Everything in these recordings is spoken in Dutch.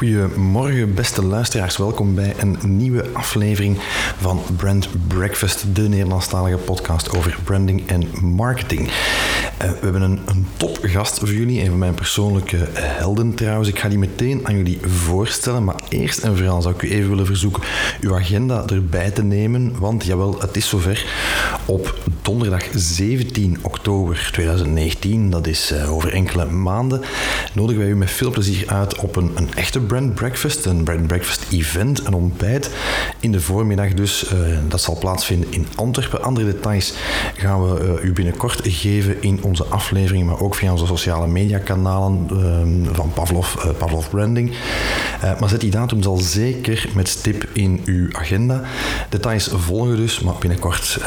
Goedemorgen, beste luisteraars. Welkom bij een nieuwe aflevering van Brand Breakfast, de Nederlandstalige podcast over branding en marketing. Uh, we hebben een, een topgast voor jullie, een van mijn persoonlijke helden trouwens. Ik ga die meteen aan jullie voorstellen, maar eerst en vooral zou ik u even willen verzoeken uw agenda erbij te nemen, want jawel, het is zover. Op donderdag 17 oktober 2019, dat is uh, over enkele maanden, nodigen wij u met veel plezier uit op een, een echte brand breakfast, een brand breakfast event, een ontbijt. In de voormiddag dus, uh, dat zal plaatsvinden in Antwerpen. Andere details gaan we uh, u binnenkort geven in onze aflevering, maar ook via onze sociale media kanalen uh, van Pavlov, Pavlov Branding. maar zet die datum zal zeker met stip in uw agenda. Details volgen dus, maar binnenkort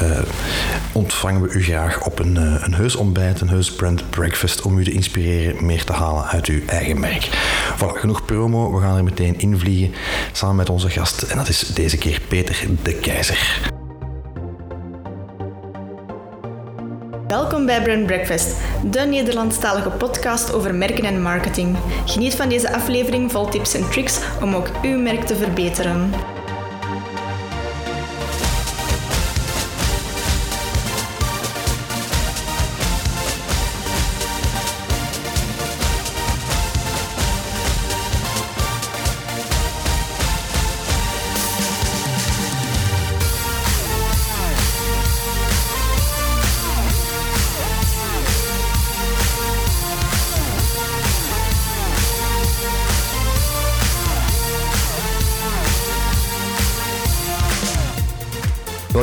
ontvangen we u graag op een, een heus ontbijt, een heus brand breakfast, om u te inspireren meer te halen uit uw eigen merk. Voilà, genoeg promo. We gaan er meteen invliegen samen met onze gast. En dat is deze keer Peter de Keizer. Welkom bij Brand Breakfast, de Nederlandstalige podcast over merken en marketing. Geniet van deze aflevering vol tips en tricks om ook uw merk te verbeteren.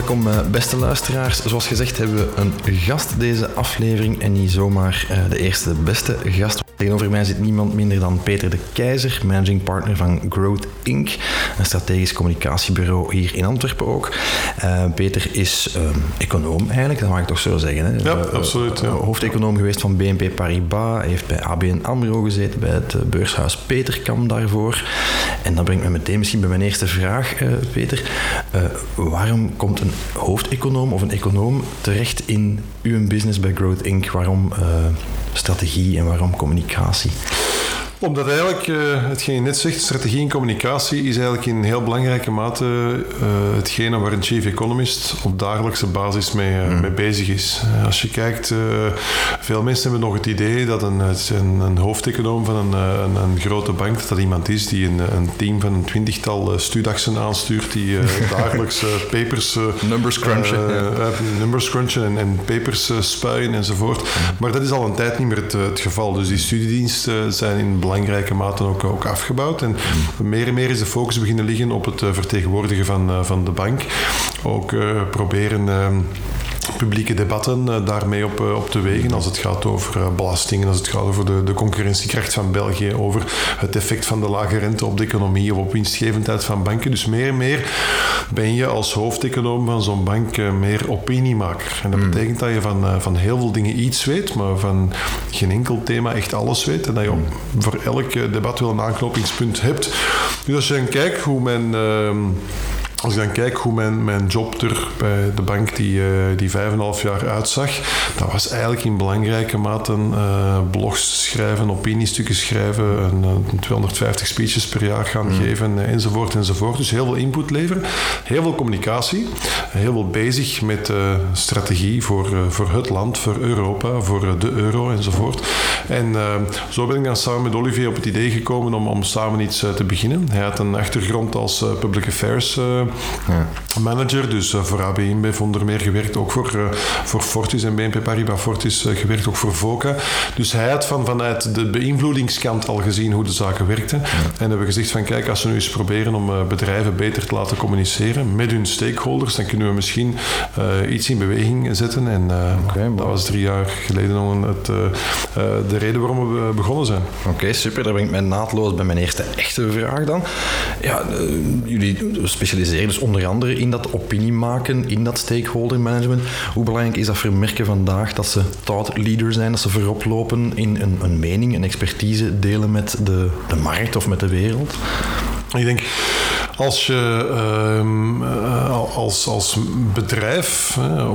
Welkom, beste luisteraars. Zoals gezegd hebben we een gast deze aflevering en niet zomaar de eerste, beste gast. Tegenover mij zit niemand minder dan Peter de Keizer, managing partner van Growth Inc., een strategisch communicatiebureau hier in Antwerpen ook. Uh, Peter is uh, econoom eigenlijk, dat mag ik toch zo zeggen. Hè? Ja, uh, absoluut. Ja. Hoofdeconoom geweest van BNP Paribas, heeft bij ABN AMRO gezeten, bij het beurshuis Peterkam daarvoor. En dat brengt me meteen misschien bij mijn eerste vraag, Peter. waarom komt een hoofdeconoom of een econoom terecht in uw business bij Growth Inc.? Waarom strategie en waarom communicatie? Omdat eigenlijk, uh, hetgeen je net zegt, strategie en communicatie is eigenlijk in heel belangrijke mate uh, hetgene waar een chief economist op dagelijkse basis mee, uh, mm. mee bezig is. als je kijkt, veel mensen hebben nog het idee dat een, een, een hoofdeconoom van een, een, een, grote bank, dat dat iemand is die een, een team van een twintigtal studaksen aanstuurt, die dagelijks papers... numbers crunchen. Numbers crunchen en, en papers spuien enzovoort. Mm. Maar dat is al een tijd niet meer het, het geval. Dus die studiediensten zijn in belangrijke mate ook, ook afgebouwd. En meer en meer is de focus beginnen liggen op het vertegenwoordigen van, van de bank. Ook uh, proberen publieke debatten uh, daarmee op, uh, op te wegen als het gaat over uh, belastingen, als het gaat over de, de concurrentiekracht van België, over het effect van de lage rente op de economie of op winstgevendheid van banken. Dus meer en meer ben je als hoofdeconoom van zo'n bank meer opiniemaker. En dat mm. betekent dat je van, van heel veel dingen iets weet, maar van geen enkel thema echt alles weet. En dat je voor elk debat wel een aanknopingspunt hebt. Dus als je dan kijkt hoe men ehm, als ik dan kijk hoe mijn, mijn job er bij de bank die, uh, die vijf en een half jaar uitzag, dat was eigenlijk in belangrijke mate uh, blogs schrijven, opiniestukken schrijven, een, een 250 speeches per jaar gaan mm. geven, enzovoort, enzovoort. Dus heel veel input leveren, heel veel communicatie, heel veel bezig met uh, strategie voor, voor het land, voor Europa, voor de euro, enzovoort. En zo ben ik dan samen met Olivier op het idee gekomen om, om samen iets te beginnen. Hij had een achtergrond als public affairs. Manager. Dus uh, voor ABN heeft onder meer gewerkt, ook voor, uh, voor Fortis en BNP Paribas Fortis uh, gewerkt, ook voor VOCA. Dus hij had van, vanuit de beïnvloedingskant al gezien hoe de zaken werkten. En hebben gezegd van kijk, als we nu eens proberen om bedrijven beter te laten communiceren met hun stakeholders, dan kunnen we misschien iets in beweging zetten. En okay, dat was drie jaar geleden het, de reden waarom we begonnen zijn. Oké, okay, super. Ben ik mij naadloos bij mijn eerste echte vraag dan. Ja, jullie specialiseren dus onder andere in dat opinie maken, in dat stakeholder management. Hoe belangrijk is dat voor merken vandaag dat ze thought leader zijn, dat ze voorop lopen in een, een mening, een expertise delen met de, de markt of met de wereld? Ik denk, als je ehm, eh, als, als bedrijf uh,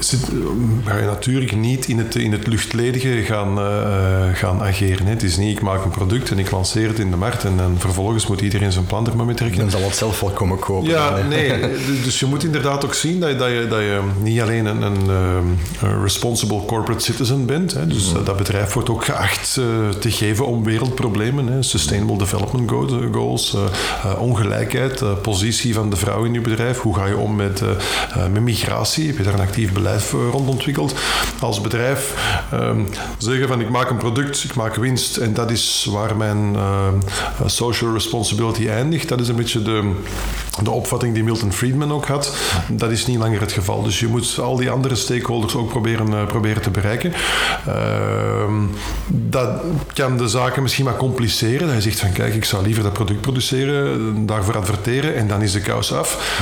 zit, ga je natuurlijk niet in het, in het luchtledige gaan, uh, gaan ageren. Hè. Het is niet, ik maak een product en ik lanceer het in de markt en, en vervolgens moet iedereen zijn plan er maar mee trekken. Dan zal het zelf wel komen kopen. Ja, nee. dus je moet inderdaad ook zien dat je, dat je, dat je niet alleen een, een, een responsible corporate citizen bent. Hè. Dus dat bedrijf wordt ook geacht te geven om wereldproblemen. Hè. Sustainable Development Goals, ongelijkheid, positie van de vrouw in je bedrijf. Hoe ga je om met, met migratie? Heb je daar een actief beleid rond ontwikkeld? Als bedrijf um, zeggen van ik maak een product, ik maak winst en dat is waar mijn social responsibility eindigt. Dat is een beetje de, de opvatting die Milton Friedman ook had. Dat is niet langer het geval. Dus je moet al die andere stakeholders ook proberen, proberen te bereiken. Uh, dat kan de zaken misschien maar compliceren. Hij zegt van kijk, ik zou liever dat product produceren, daarvoor adverteren en dan is de kous af.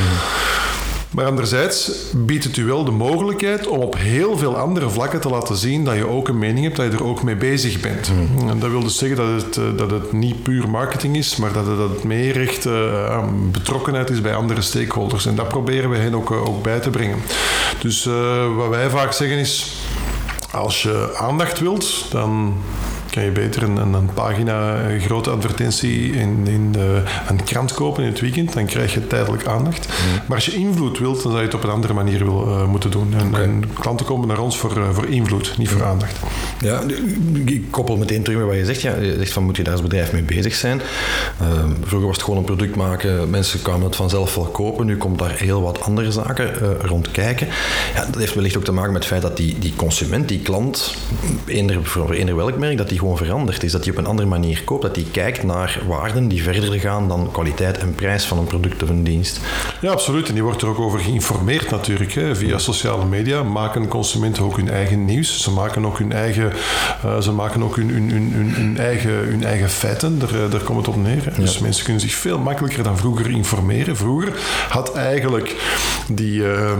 Maar anderzijds biedt het u wel de mogelijkheid om op heel veel andere vlakken te laten zien dat je ook een mening hebt, dat je er ook mee bezig bent. En dat wil dus zeggen dat het, eh, dat het niet puur marketing is, maar dat het, meer echt uh, betrokkenheid is bij andere stakeholders. En dat proberen we hen ook, uh, ook bij te brengen. Dus wat wij vaak zeggen is, als je aandacht wilt, dan kan je beter een, een, een pagina, een grote advertentie in, in de, een krant kopen in het weekend. Dan krijg je tijdelijk aandacht. Mm. Maar als je invloed wilt, dan zou je het op een andere manier wil, uh, moeten doen. En, okay. en, klanten komen naar ons voor, uh, voor invloed, niet voor mm. aandacht. Ja, ik koppel meteen terug met wat je zegt. Ja, je zegt van moet je daar als bedrijf mee bezig zijn. Uh, vroeger was het gewoon een product maken. Mensen kwamen het vanzelf wel kopen. Nu komt daar heel wat andere zaken rond kijken. Ja, dat heeft wellicht ook te maken met het feit dat die, die consument, die klant, eender, voor eender welk merk, dat die gewoon veranderd is. Dat hij op een andere manier koopt. Dat hij kijkt naar waarden die verder gaan dan kwaliteit en prijs van een product of een dienst. Ja, absoluut. En die wordt er ook over geïnformeerd natuurlijk. Hè. Via sociale media maken consumenten ook hun eigen nieuws. Ze maken ook hun eigen, uh, ze maken ook hun, hun, hun, hun, eigen, hun eigen feiten. Daar, daar komt het op neer. Hè. Dus mensen kunnen zich veel makkelijker dan vroeger informeren. Vroeger had eigenlijk die... Uh,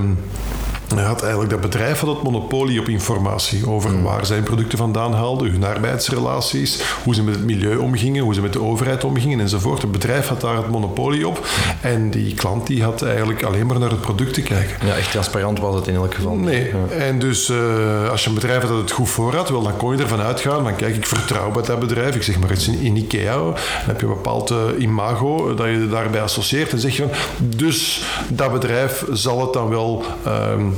hij had eigenlijk dat bedrijf had het monopolie op informatie over mm. waar zijn producten vandaan haalden, hun arbeidsrelaties, hoe ze met het milieu omgingen, hoe ze met de overheid omgingen enzovoort. Het bedrijf had daar het monopolie op en die klant die had eigenlijk alleen maar naar het product te kijken. Ja, echt transparant was het in elk geval. Nee, ja. en dus uh, als je een bedrijf had dat het goed voor had, wel, dan kon je ervan uitgaan van kijk, ik vertrouw bij dat bedrijf, ik zeg maar iets in, in Ikea, dan heb je een bepaald uh, imago dat je daarbij associeert en zeg je van, dus dat bedrijf zal het dan wel... Um,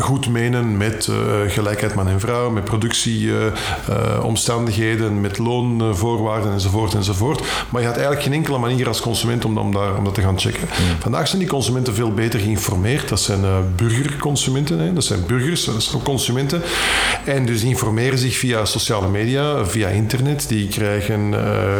goed menen met uh, gelijkheid man en vrouw, met productieomstandigheden, uh, met loonvoorwaarden enzovoort enzovoort. Maar je had eigenlijk geen enkele manier als consument om, om, daar, om dat te gaan checken. Vandaag zijn die consumenten veel beter geïnformeerd. Dat zijn uh, burgerconsumenten, hè. dat zijn burgers, dat zijn ook consumenten. En dus informeren zich via sociale media, via internet. Die krijgen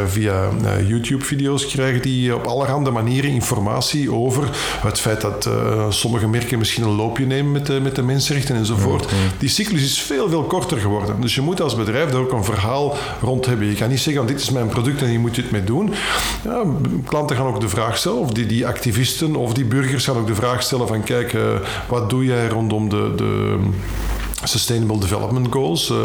via YouTube-video's krijgen die op allerhande manieren informatie over het feit dat sommige merken misschien een loopje nemen met, met de mensenrechten enzovoort. Ja, ja. Die cyclus is veel, veel korter geworden. Dus je moet als bedrijf daar ook een verhaal rond hebben. Je kan niet zeggen, dit is mijn product en hier moet je het mee doen. Ja, klanten gaan ook de vraag stellen, of die, die activisten of die burgers gaan ook de vraag stellen van kijk, uh, wat doe jij rondom de... de Sustainable Development Goals. Uh,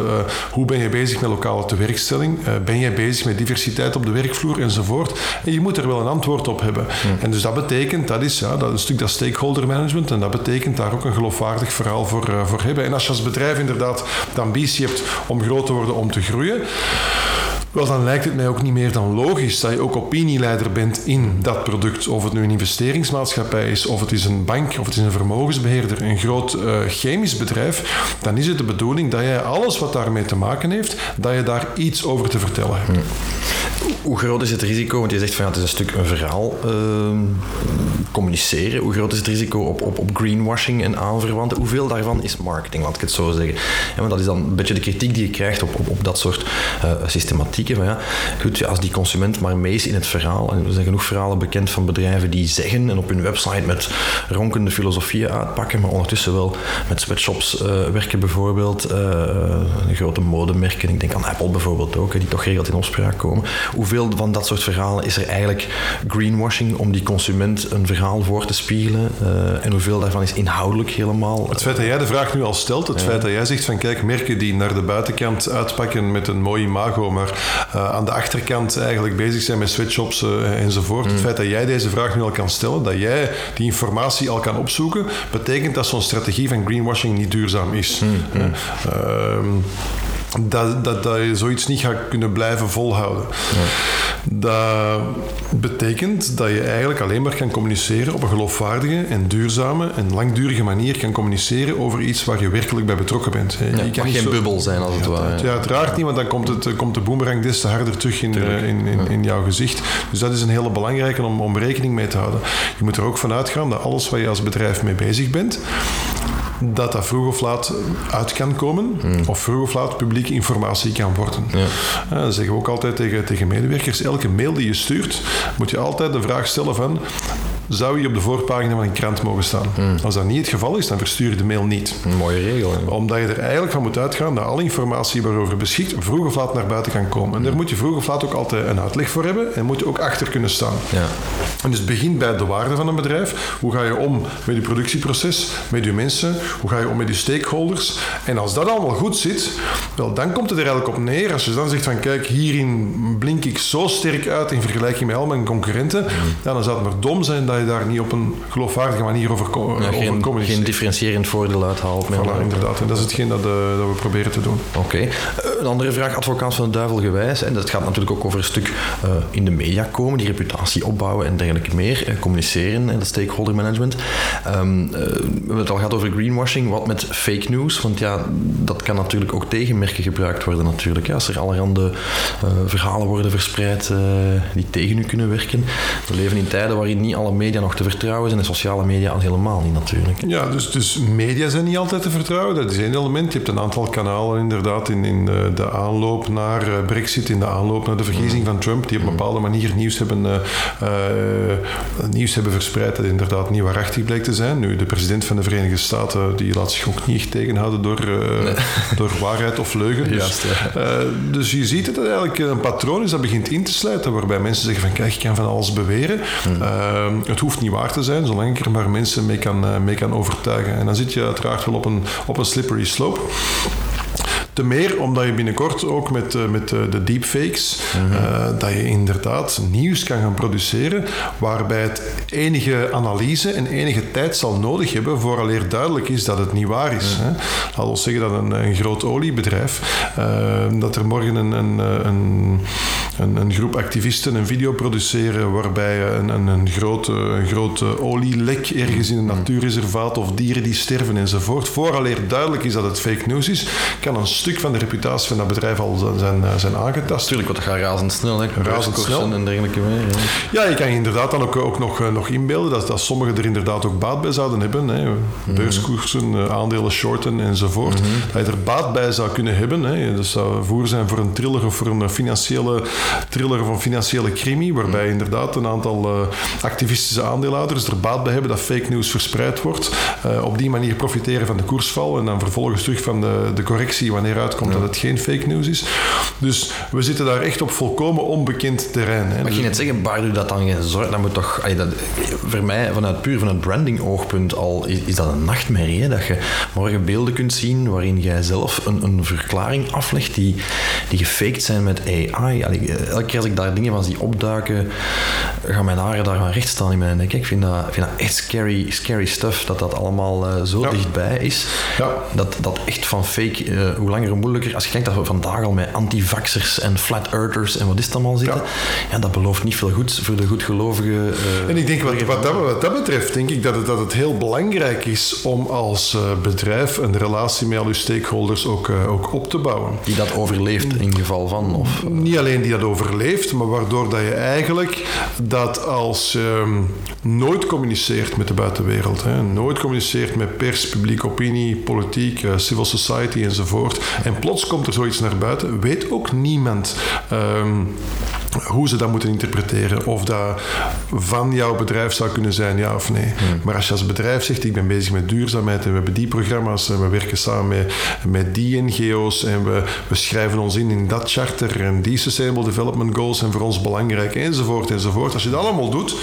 hoe ben je bezig met lokale tewerkstelling? Uh, ben jij bezig met diversiteit op de werkvloer enzovoort? En je moet er wel een antwoord op hebben. Hmm. En dus dat betekent, dat is, ja, dat een stuk dat stakeholder management en dat betekent daar ook een geloofwaardig verhaal voor, uh, voor hebben. En als je als bedrijf inderdaad de ambitie hebt om groot te worden, om te groeien, wel, dan lijkt het mij ook niet meer dan logisch dat je ook opinieleider bent in dat product. Of het nu een investeringsmaatschappij is, of het is een bank, of het is een vermogensbeheerder, een groot uh, chemisch bedrijf. Dan is het de bedoeling dat jij alles wat daarmee te maken heeft, dat je daar iets over te vertellen hebt. Hoe groot is het risico? Want je zegt van ja, het is een stuk een verhaal uh, communiceren. Hoe groot is het risico op, op, op greenwashing en aanverwanten? Hoeveel daarvan is marketing, laat ik het zo zeggen? Want dat is dan een beetje de kritiek die je krijgt op, op, dat soort uh, Van, ja, goed, ja, als die consument maar mee is in het verhaal, en er zijn genoeg verhalen bekend van bedrijven die zeggen en op hun website met ronkende filosofieën uitpakken, maar ondertussen wel met sweatshops uh, werken bijvoorbeeld, grote modemerken, ik denk aan Apple bijvoorbeeld ook, die toch geregeld in opspraak komen hoeveel van dat soort verhalen is er eigenlijk greenwashing om die consument een verhaal voor te spiegelen? Uh, en hoeveel daarvan is inhoudelijk helemaal. Het feit dat jij de vraag nu al stelt, het ja. feit dat jij zegt van kijk, merken die naar de buitenkant uitpakken met een mooi imago, maar uh, aan de achterkant eigenlijk bezig zijn met sweatshops uh, enzovoort. Het feit dat jij deze vraag nu al kan stellen, dat jij die informatie al kan opzoeken, betekent dat zo'n strategie van greenwashing niet duurzaam is. Uh, dat, dat, dat je zoiets niet gaat kunnen blijven volhouden. Ja. Dat betekent dat je eigenlijk alleen maar kan communiceren op een geloofwaardige en duurzame en langdurige manier kan communiceren over iets waar je werkelijk bij betrokken bent. Ja, je kan geen zo... bubbel zijn als het ware. Ja, uiteraard niet, want dan komt, het, komt de boemerang des te harder terug in, uh, in, in, in, jouw gezicht. Dus dat is een hele belangrijke om, om rekening mee te houden. Je moet er ook van uitgaan dat alles waar je als bedrijf mee bezig bent, dat dat vroeg of laat uit kan komen, hmm. of vroeg of laat publieke informatie kan worden. Ja. Uh, dat zeggen we ook altijd tegen, tegen medewerkers. Elke mail die je stuurt, moet je altijd de vraag stellen van zou je op de voorpagina van een krant mogen staan. Hmm. Als dat niet het geval is, dan verstuur je de mail niet. Een mooie regel. Omdat je er eigenlijk van moet uitgaan dat alle informatie waarover beschikt vroeg of laat naar buiten kan komen. En daar moet je vroeg of laat ook altijd een uitleg voor hebben en moet je ook achter kunnen staan. Ja. En dus het begint bij de waarde van een bedrijf. Hoe ga je om met je productieproces, met je mensen, hoe ga je om met je stakeholders. En als dat allemaal goed zit, wel, dan komt het er eigenlijk op neer. Als je dan zegt van kijk, hierin blink ik zo sterk uit in vergelijking met al mijn concurrenten, ja, dan zou het maar dom zijn dat je daar niet op een geloofwaardige manier over, ja, over geen. Geen differentiërend voordeel uithaalt. Voilà, inderdaad. En dat is hetgeen dat, uh, dat we proberen te doen. Oké. Okay. Uh, een andere vraag, advocaat van de duivel gewijs. En dat gaat natuurlijk ook over een stuk uh, in de media komen, die reputatie opbouwen en dergelijke meer. communiceren en dat stakeholder management. Um, we hebben het al gehad over greenwashing. Wat met fake news? Want ja, dat kan natuurlijk ook tegenmerken gebruikt worden natuurlijk. Ja, als er allerhande verhalen worden verspreid die tegen u kunnen werken. We leven in tijden waarin niet alle media nog te vertrouwen zijn en sociale media al helemaal niet natuurlijk. Ja, dus, dus media zijn niet altijd te vertrouwen. Dat is één element. Je hebt een aantal kanalen inderdaad in, in de, de aanloop naar uh, Brexit, in de aanloop naar de verkiezing mm. van Trump, die op een bepaalde manier nieuws hebben, uh, uh, nieuws hebben verspreid dat inderdaad niet waarachtig bleek te zijn. Nu, de president van de Verenigde Staten die laat zich ook niet echt tegenhouden door, nee. door waarheid of leugen. Dus, Juist, ja. dus je ziet dat het eigenlijk een patroon is dat begint in te sluiten, waarbij mensen zeggen van kijk, ik kan van alles beweren. Mm. Het hoeft niet waar te zijn, zolang ik er maar mensen mee kan, eh, mee kan overtuigen. En dan zit je uiteraard wel op een, op een slippery slope. Te meer omdat je binnenkort ook met, uh, met uh, de deepfakes, uh, dat je inderdaad nieuws kan gaan produceren waarbij het enige analyse en enige tijd zal nodig hebben vooraleer duidelijk is dat het niet waar is. Mm Laten we zeggen dat een, een groot oliebedrijf, dat er morgen een, een, een, een, groep activisten een video produceren waarbij een, een, een grote, een grote olielek ergens in een natuurreservaat of dieren die sterven enzovoort, vooraleer duidelijk is dat het fake news is, kan een stuk van de reputatie van dat bedrijf al zijn, zijn aangetast. Tuurlijk, want dat gaat razendsnel. Hè? Razendsnel. en dergelijke meer. Ja. je kan je inderdaad dan ook, ook nog, nog inbeelden dat, dat sommigen er inderdaad ook baat bij zouden hebben. Hè? Mhm. Beurskoersen, eh, aandelen shorten enzovoort. Mm Dat je er baat bij zou kunnen hebben. Hè? Dat zou voer zijn voor een thriller of voor een financiële thriller of een financiële crimi, waarbij mhm. inderdaad een aantal activistische aandeelhouders er baat bij hebben dat fake news verspreid wordt. Uh, op die manier profiteren van de koersval en dan vervolgens terug van de, de correctie wanneer uitkomt ja. dat het geen fake news is. Dus we zitten daar echt op volkomen onbekend terrein. Hè. Ik je net zeggen, baart u dat dan geen zorg? Dat moet toch, dat, voor mij, vanuit puur van het branding oogpunt al, is, is dat een nachtmerrie. Hè? Dat je morgen beelden kunt zien waarin jij zelf een, een verklaring aflegt die, die gefaked zijn met AI. Allee, elke keer als ik daar dingen van zie opduiken, gaan mijn haren daar gaan recht staan in mijn nek. Ik vind dat, vind dat echt scary, scary stuff, dat dat allemaal uh, zo ja. dichtbij is. Ja. Dat, dat echt van fake, uh, hoe langer hoe moeilijker. Als je denkt dat we vandaag al met antivaxers en flat earthers en wat is het allemaal zitten, ja. ja dat belooft niet veel goeds voor de goedgelovige. Uh, en ik denk wat, wat, dat, wat, dat, betreft, denk ik dat het, dat het heel belangrijk is om als uh, bedrijf een relatie met al uw stakeholders ook, uh, ook op te bouwen. Die dat overleeft in geval van? Of, Niet alleen die dat overleeft, maar waardoor dat je eigenlijk dat als je um, nooit communiceert met de buitenwereld, hè, nooit communiceert met pers, publieke opinie, politiek, civil society enzovoort, en plots komt er zoiets naar buiten, weet ook niemand. Um, hoe ze dat moeten interpreteren. Of dat van jouw bedrijf zou kunnen zijn, ja of nee. Maar als je als bedrijf zegt, ik ben bezig met duurzaamheid en we hebben die programma's en we werken samen met, met die NGO's en we, we schrijven ons in in dat charter en die Sustainable Development Goals zijn voor ons belangrijk enzovoort enzovoort. Als je dat allemaal doet,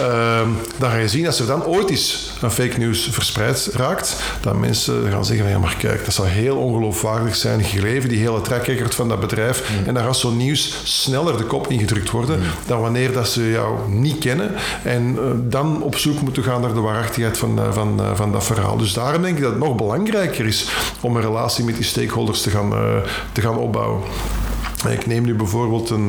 uh, dan ga je zien als er dan ooit eens een fake news verspreid raakt, dat mensen gaan zeggen ja maar kijk, dat zou heel ongeloofwaardig zijn, gegeven die hele track record van dat bedrijf en dan gaat zo'n nieuws sneller de kop ingedrukt worden dan wanneer dat ze jou niet kennen en uh, dan op zoek moeten gaan naar de waarachtigheid van, uh, van, uh, van dat verhaal. Dus daarom denk ik dat het nog belangrijker is om een relatie met die stakeholders te gaan, te gaan opbouwen. Ik neem nu bijvoorbeeld een,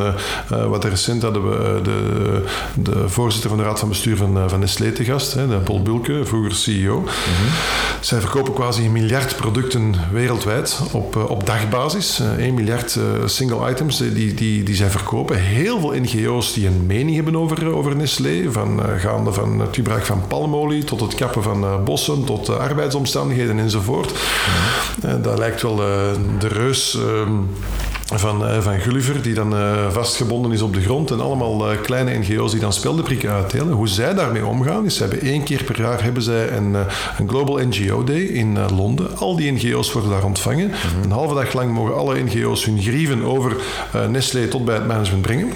uh, wat recent hadden we uh, de, de voorzitter van de raad van bestuur van, uh, van Nestlé te gast, hè, de Paul Bulke, vroeger CEO. Mm -hmm. Zij verkopen quasi een miljard producten wereldwijd op, op dagbasis. 1 miljard single items die, die, die zij verkopen. Heel veel NGO's die een mening hebben over, over Nestlé, van, gaande van het gebruik van palmolie tot het kappen van bossen, tot arbeidsomstandigheden enzovoort. Mm -hmm. dat lijkt wel de reus ehm, van, uh, van Gulliver, die dan uh, vastgebonden is op de grond. En allemaal uh, kleine NGO's die dan speldenprikken uitdelen. Hoe zij daarmee omgaan, is ze hebben één keer per jaar hebben zij een, een Global NGO Day in Londen. Al die NGO's worden daar ontvangen. Mm -hmm. Een halve dag lang mogen alle NGO's hun grieven over Nestlé tot bij het management brengen.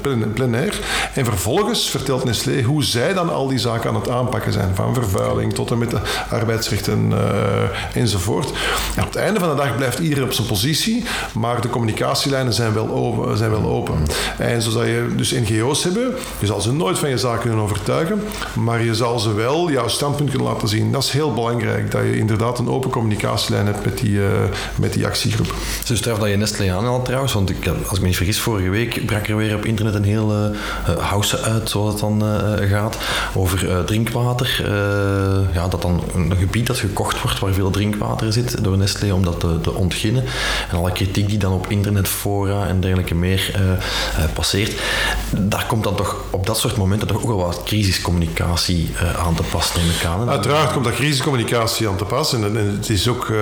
Plein, plein air. En vervolgens vertelt Nestlé hoe zij dan al die zaken aan het aanpakken zijn. Van vervuiling tot en met de arbeidsrechten enzovoort. En op het einde van de dag blijft iedereen op zijn positie, maar de communicatielijnen zijn wel open. Zijn wel open. En zo zal je dus NGO's hebben, je zal ze nooit van je zaak kunnen overtuigen, maar je zal ze wel jouw standpunt kunnen laten zien. Dat is heel belangrijk, dat je inderdaad een open communicatielijn hebt met die, uh, met die actiegroep. Het is straf dat je Nestlé aanhaalt trouwens, want ik, als ik me niet vergis, vorige week brak er weer op internet een hele uh, house uit, zoals het dan uh, gaat, over drinkwater. ja, dat dan een gebied dat gekocht wordt waar veel drinkwater zit door Nestlé om dat te, te ontginnen. En alle kritiek die dan op internetfora en dergelijke meer uh, uh, passeert, daar komt dan toch op dat soort momenten toch ook wel wat crisiscommunicatie uh, aan te pas, neem ik aan. Uiteraard komt dat crisiscommunicatie aan te pas. En, en het is ook,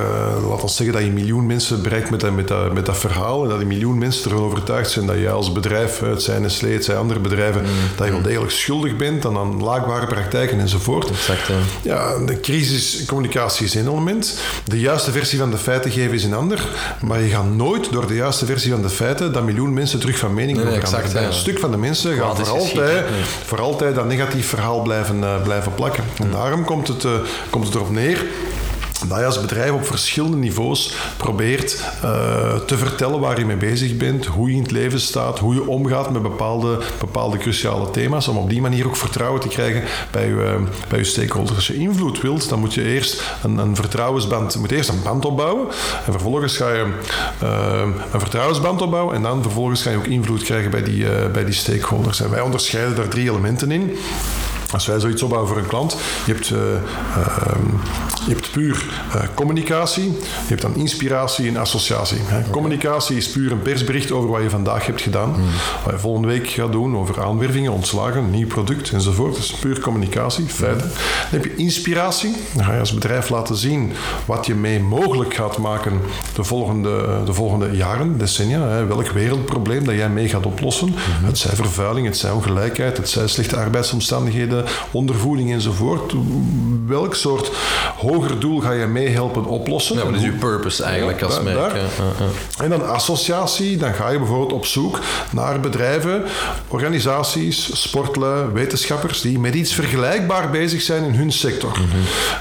laat ons zeggen, dat je een miljoen mensen bereikt met dat, met, dat, met dat verhaal. En dat die miljoen mensen ervan overtuigd zijn dat jij als bedrijf, het zijn Nestlé, het zijn andere bedrijven, mm. dat je wel degelijk schuldig bent aan, aan laagbare praktijken enzovoort. Exact, ja, de crisiscommunicatie is één element. De juiste versie van de feiten geven is een ander. Maar je gaat nooit door de juiste versie van de feiten dat miljoen mensen terug van mening nee, exact, ja. Een stuk van de mensen gaan voor altijd, voor altijd dat negatief verhaal blijven, uh, blijven plakken. En daarom komt het, uh, komt het erop neer dat je als bedrijf op verschillende niveaus probeert uh, te vertellen waar je mee bezig bent, hoe je in het leven staat, hoe je omgaat met bepaalde, bepaalde cruciale thema's, om op die manier ook vertrouwen te krijgen bij je, uh, bij je stakeholders. Als je invloed wilt, dan moet je eerst een, een vertrouwensband, moet eerst een band opbouwen en vervolgens ga je uh, een vertrouwensband opbouwen en dan vervolgens ga je ook invloed krijgen bij die, bij die stakeholders. Wij onderscheiden daar drie elementen in. Als wij zoiets opbouwen voor een klant, je hebt, uh, uh, je hebt puur uh, communicatie, je hebt dan inspiratie en associatie. Hè. Okay. Communicatie is puur een persbericht over wat je vandaag hebt gedaan, mm. wat je volgende week gaat doen, over aanwervingen, ontslagen, nieuw product enzovoort. Dat is puur communicatie, feiten. Mm. Dan heb je inspiratie, dan ga je als bedrijf laten zien wat je mee mogelijk gaat maken de volgende, de volgende jaren, decennia. Hè. Welk wereldprobleem dat jij mee gaat oplossen. Mm. Het zij vervuiling, het zij ongelijkheid, het zij slechte arbeidsomstandigheden ondervoeding enzovoort. Welk soort hoger doel ga je meehelpen oplossen? Ja, wat is je purpose eigenlijk als merk? En dan associatie, dan ga je bijvoorbeeld op zoek naar bedrijven, organisaties, sportlui, wetenschappers die met iets vergelijkbaar bezig zijn in hun sector. Mm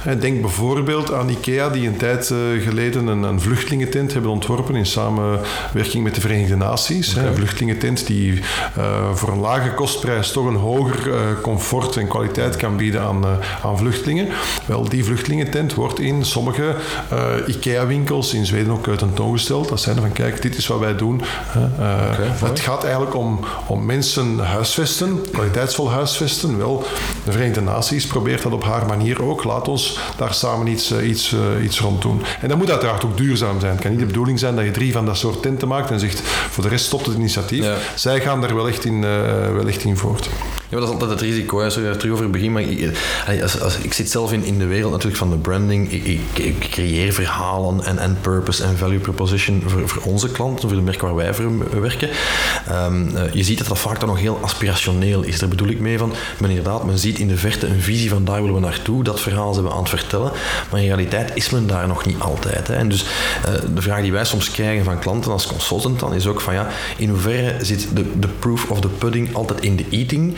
-hmm. Denk bijvoorbeeld aan IKEA, die een tijd geleden een, een vluchtelingentent hebben ontworpen in samenwerking met de Verenigde Naties. Okay. Een vluchtelingentent die uh, voor een lage kostprijs toch een hoger uh, comfort en kwaliteit kan bieden aan, uh, aan vluchtelingen. Wel, die vluchtelingentent wordt in sommige uh, IKEA-winkels in Zweden ook tentoongesteld. Dat zijn van, kijk, dit is wat wij doen. Okay, het gaat eigenlijk om, om mensen huisvesten, kwaliteitsvol huisvesten. Wel, de Verenigde Naties probeert dat op haar manier ook. Laat ons daar samen iets, iets, iets rond doen. En dat moet uiteraard ook duurzaam zijn. Het kan niet de bedoeling zijn dat je drie van dat soort tenten maakt en zegt, voor de rest stopt het initiatief. Ja. Zij gaan er wel echt in, wel echt in voort. Ja, dat is altijd het risico. Hè. Sorry, terug over het. Maar ik, als, als, ik zit zelf in, in de wereld natuurlijk van de branding. Ik, ik, creëer verhalen en, en purpose en value proposition voor, voor onze klanten, voor de merken waar wij voor werken. Um, uh, je ziet dat dat vaak dan nog heel aspirationeel is. Daar bedoel ik mee van, men inderdaad, men ziet in de verte een visie van daar willen we naartoe. Dat verhaal zijn we aan het vertellen. Maar in realiteit is men daar nog niet altijd. Hè. En dus uh, de vraag die wij soms krijgen van klanten als consultant dan is ook van ja, in hoeverre zit de, de proof of the pudding altijd in de eating?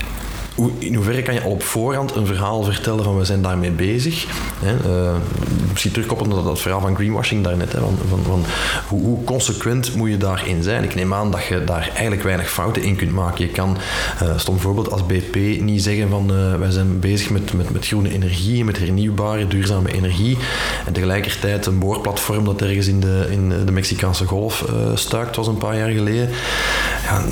in hoeverre kan je al op voorhand een verhaal vertellen van we zijn daarmee bezig? Hè? Uh, misschien terugkoppelen naar dat verhaal van greenwashing daarnet. Van, van, van hoe, hoe, consequent moet je daarin zijn? Ik neem aan dat je daar eigenlijk weinig fouten in kunt maken. Je kan, uh, stom voorbeeld, als BP niet zeggen van uh, wij zijn bezig met, met, met groene energie, met hernieuwbare, duurzame energie. En tegelijkertijd een boorplatform dat ergens in de, in de Mexicaanse golf stuikt, was een paar jaar geleden. Ja,